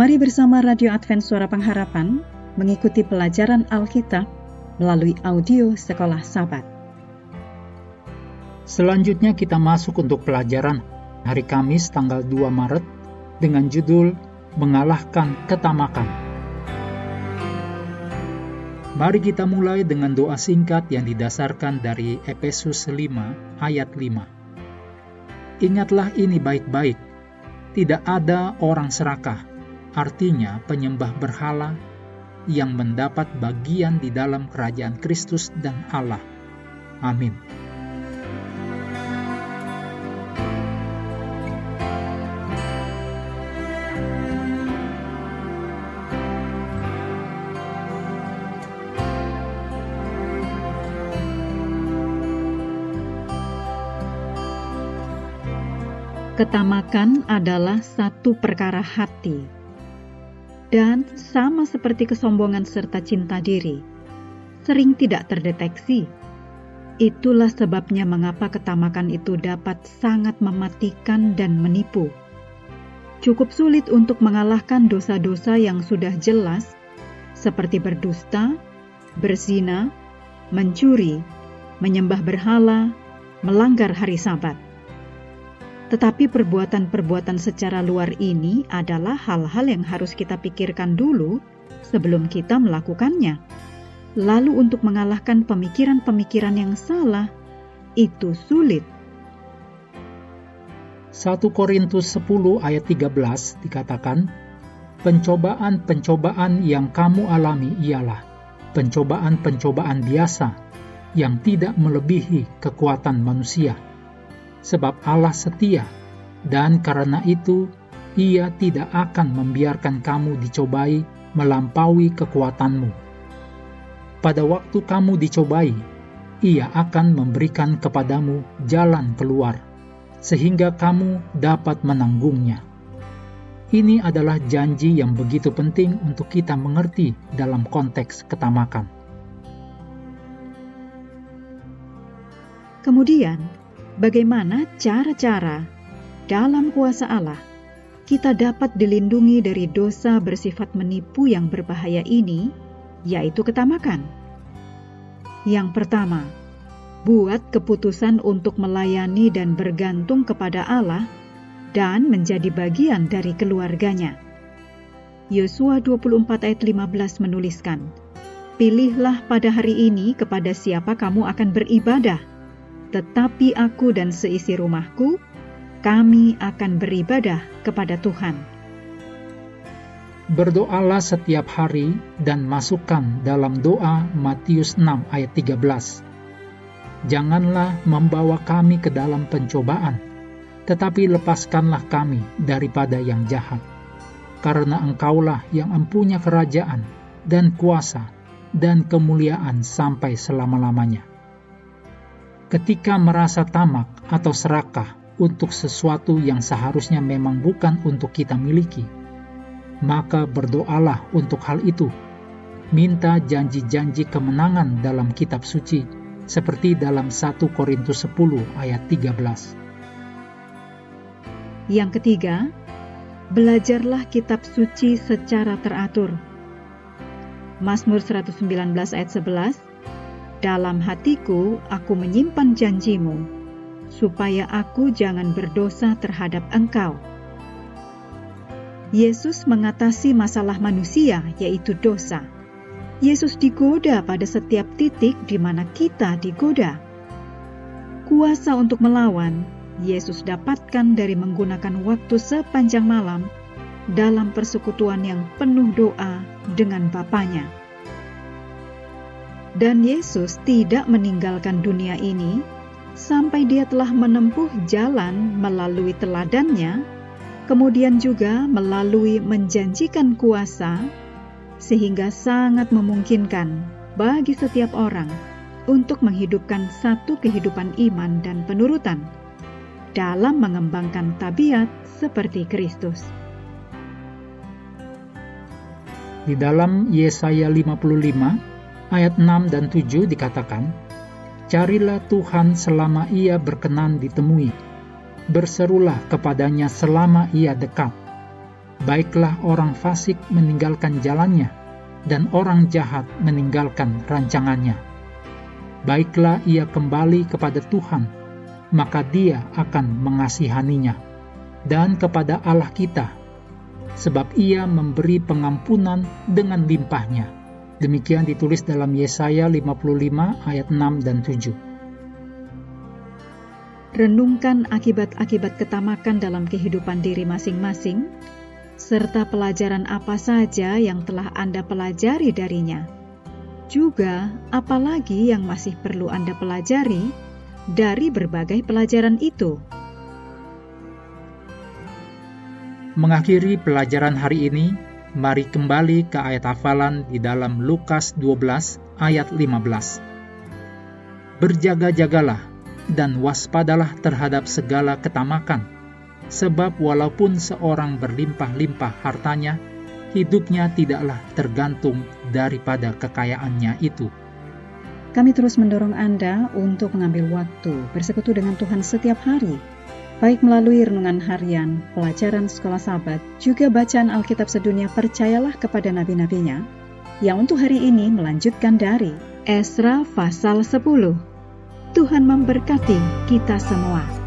Mari bersama Radio Advent Suara Pengharapan mengikuti pelajaran Alkitab melalui audio Sekolah Sabat. Selanjutnya kita masuk untuk pelajaran hari Kamis tanggal 2 Maret dengan judul Mengalahkan Ketamakan. Mari kita mulai dengan doa singkat yang didasarkan dari Efesus 5 ayat 5. Ingatlah ini baik-baik, tidak ada orang serakah, artinya penyembah berhala yang mendapat bagian di dalam kerajaan Kristus dan Allah. Amin. Ketamakan adalah satu perkara hati, dan sama seperti kesombongan serta cinta diri, sering tidak terdeteksi. Itulah sebabnya mengapa ketamakan itu dapat sangat mematikan dan menipu. Cukup sulit untuk mengalahkan dosa-dosa yang sudah jelas, seperti berdusta, berzina, mencuri, menyembah berhala, melanggar hari Sabat tetapi perbuatan-perbuatan secara luar ini adalah hal-hal yang harus kita pikirkan dulu sebelum kita melakukannya. Lalu untuk mengalahkan pemikiran-pemikiran yang salah, itu sulit. 1 Korintus 10 ayat 13 dikatakan, Pencobaan-pencobaan yang kamu alami ialah pencobaan-pencobaan biasa yang tidak melebihi kekuatan manusia sebab Allah setia, dan karena itu Ia tidak akan membiarkan kamu dicobai melampaui kekuatanmu. Pada waktu kamu dicobai, Ia akan memberikan kepadamu jalan keluar, sehingga kamu dapat menanggungnya. Ini adalah janji yang begitu penting untuk kita mengerti dalam konteks ketamakan. Kemudian, bagaimana cara-cara dalam kuasa Allah kita dapat dilindungi dari dosa bersifat menipu yang berbahaya ini, yaitu ketamakan. Yang pertama, buat keputusan untuk melayani dan bergantung kepada Allah dan menjadi bagian dari keluarganya. Yosua 24 ayat 15 menuliskan, Pilihlah pada hari ini kepada siapa kamu akan beribadah, tetapi aku dan seisi rumahku, kami akan beribadah kepada Tuhan. Berdoalah setiap hari dan masukkan dalam doa Matius 6 ayat 13. Janganlah membawa kami ke dalam pencobaan, tetapi lepaskanlah kami daripada yang jahat. Karena engkaulah yang empunya kerajaan dan kuasa dan kemuliaan sampai selama-lamanya ketika merasa tamak atau serakah untuk sesuatu yang seharusnya memang bukan untuk kita miliki, maka berdoalah untuk hal itu. Minta janji-janji kemenangan dalam kitab suci, seperti dalam 1 Korintus 10 ayat 13. Yang ketiga, belajarlah kitab suci secara teratur. Mazmur 119 ayat 11 dalam hatiku aku menyimpan janjimu, supaya aku jangan berdosa terhadap engkau. Yesus mengatasi masalah manusia, yaitu dosa. Yesus digoda pada setiap titik di mana kita digoda. Kuasa untuk melawan, Yesus dapatkan dari menggunakan waktu sepanjang malam dalam persekutuan yang penuh doa dengan Bapaknya. Dan Yesus tidak meninggalkan dunia ini sampai dia telah menempuh jalan melalui teladannya, kemudian juga melalui menjanjikan kuasa, sehingga sangat memungkinkan bagi setiap orang untuk menghidupkan satu kehidupan iman dan penurutan dalam mengembangkan tabiat seperti Kristus. Di dalam Yesaya 55 ayat 6 dan 7 dikatakan, Carilah Tuhan selama ia berkenan ditemui, berserulah kepadanya selama ia dekat. baiklah orang fasik meninggalkan jalannya, dan orang jahat meninggalkan rancangannya. Baiklah ia kembali kepada Tuhan, maka dia akan mengasihaninya, dan kepada Allah kita, sebab ia memberi pengampunan dengan limpahnya. Demikian ditulis dalam Yesaya 55 ayat 6 dan 7. Renungkan akibat-akibat ketamakan dalam kehidupan diri masing-masing serta pelajaran apa saja yang telah Anda pelajari darinya. Juga, apalagi yang masih perlu Anda pelajari dari berbagai pelajaran itu. Mengakhiri pelajaran hari ini, mari kembali ke ayat hafalan di dalam Lukas 12 ayat 15. Berjaga-jagalah dan waspadalah terhadap segala ketamakan, sebab walaupun seorang berlimpah-limpah hartanya, hidupnya tidaklah tergantung daripada kekayaannya itu. Kami terus mendorong Anda untuk mengambil waktu bersekutu dengan Tuhan setiap hari, baik melalui renungan harian, pelajaran sekolah sahabat, juga bacaan Alkitab sedunia percayalah kepada nabi-nabinya, yang untuk hari ini melanjutkan dari Esra pasal 10. Tuhan memberkati kita semua.